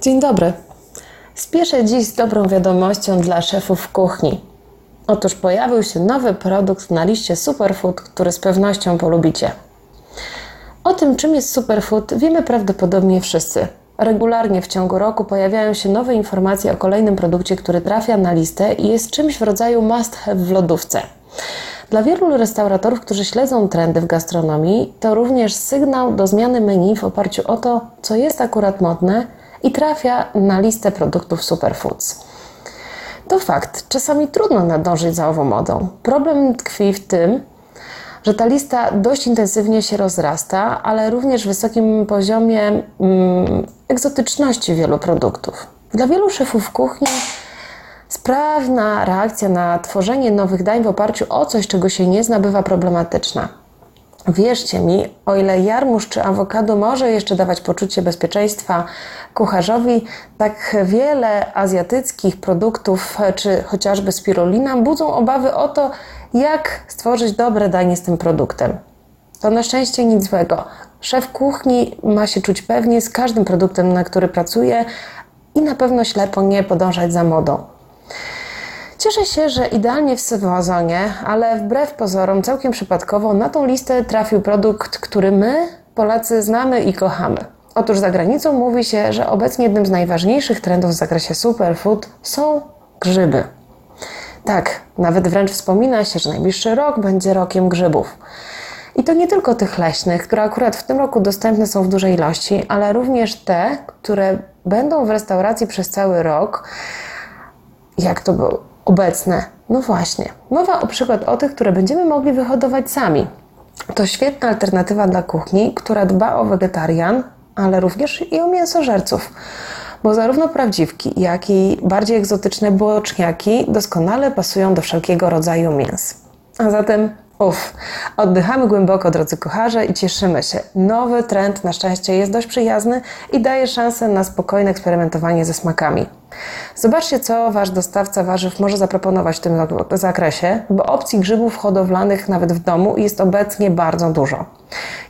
Dzień dobry. Spieszę dziś z dobrą wiadomością dla szefów kuchni. Otóż pojawił się nowy produkt na liście Superfood, który z pewnością polubicie. O tym, czym jest superfood, wiemy prawdopodobnie wszyscy. Regularnie w ciągu roku pojawiają się nowe informacje o kolejnym produkcie, który trafia na listę i jest czymś w rodzaju must have w lodówce. Dla wielu restauratorów, którzy śledzą trendy w gastronomii, to również sygnał do zmiany menu w oparciu o to, co jest akurat modne i trafia na listę produktów superfoods. To fakt, czasami trudno nadążyć za ową modą. Problem tkwi w tym, że ta lista dość intensywnie się rozrasta, ale również w wysokim poziomie mm, egzotyczności wielu produktów. Dla wielu szefów kuchni sprawna reakcja na tworzenie nowych dań w oparciu o coś, czego się nie zna, bywa problematyczna. Wierzcie mi, o ile jarmuż czy awokado może jeszcze dawać poczucie bezpieczeństwa kucharzowi, tak wiele azjatyckich produktów, czy chociażby spirulina, budzą obawy o to, jak stworzyć dobre danie z tym produktem. To na szczęście nic złego. Szef kuchni ma się czuć pewnie z każdym produktem, na który pracuje i na pewno ślepo nie podążać za modą. Cieszę się, że idealnie w sezonie, ale wbrew pozorom całkiem przypadkowo na tą listę trafił produkt, który my, Polacy, znamy i kochamy. Otóż za granicą mówi się, że obecnie jednym z najważniejszych trendów w zakresie superfood są grzyby. Tak, nawet wręcz wspomina się, że najbliższy rok będzie rokiem grzybów. I to nie tylko tych leśnych, które akurat w tym roku dostępne są w dużej ilości, ale również te, które będą w restauracji przez cały rok. Jak to było obecne? No właśnie. Mowa o przykład o tych, które będziemy mogli wyhodować sami. To świetna alternatywa dla kuchni, która dba o wegetarian, ale również i o mięsożerców bo zarówno prawdziwki, jak i bardziej egzotyczne boczniaki doskonale pasują do wszelkiego rodzaju mięs. A zatem Uff, oddychamy głęboko, drodzy kucharze, i cieszymy się. Nowy trend na szczęście jest dość przyjazny i daje szansę na spokojne eksperymentowanie ze smakami. Zobaczcie, co Wasz dostawca warzyw może zaproponować w tym zakresie, bo opcji grzybów hodowlanych nawet w domu jest obecnie bardzo dużo.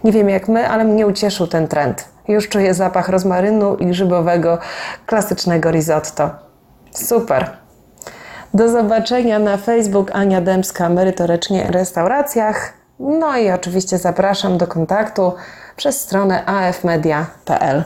Nie wiem jak my, ale mnie ucieszył ten trend. Już czuję zapach rozmarynu i grzybowego, klasycznego risotto. Super! Do zobaczenia na Facebook Ania Dębska merytorycznie restauracjach. No i oczywiście zapraszam do kontaktu przez stronę afmedia.pl.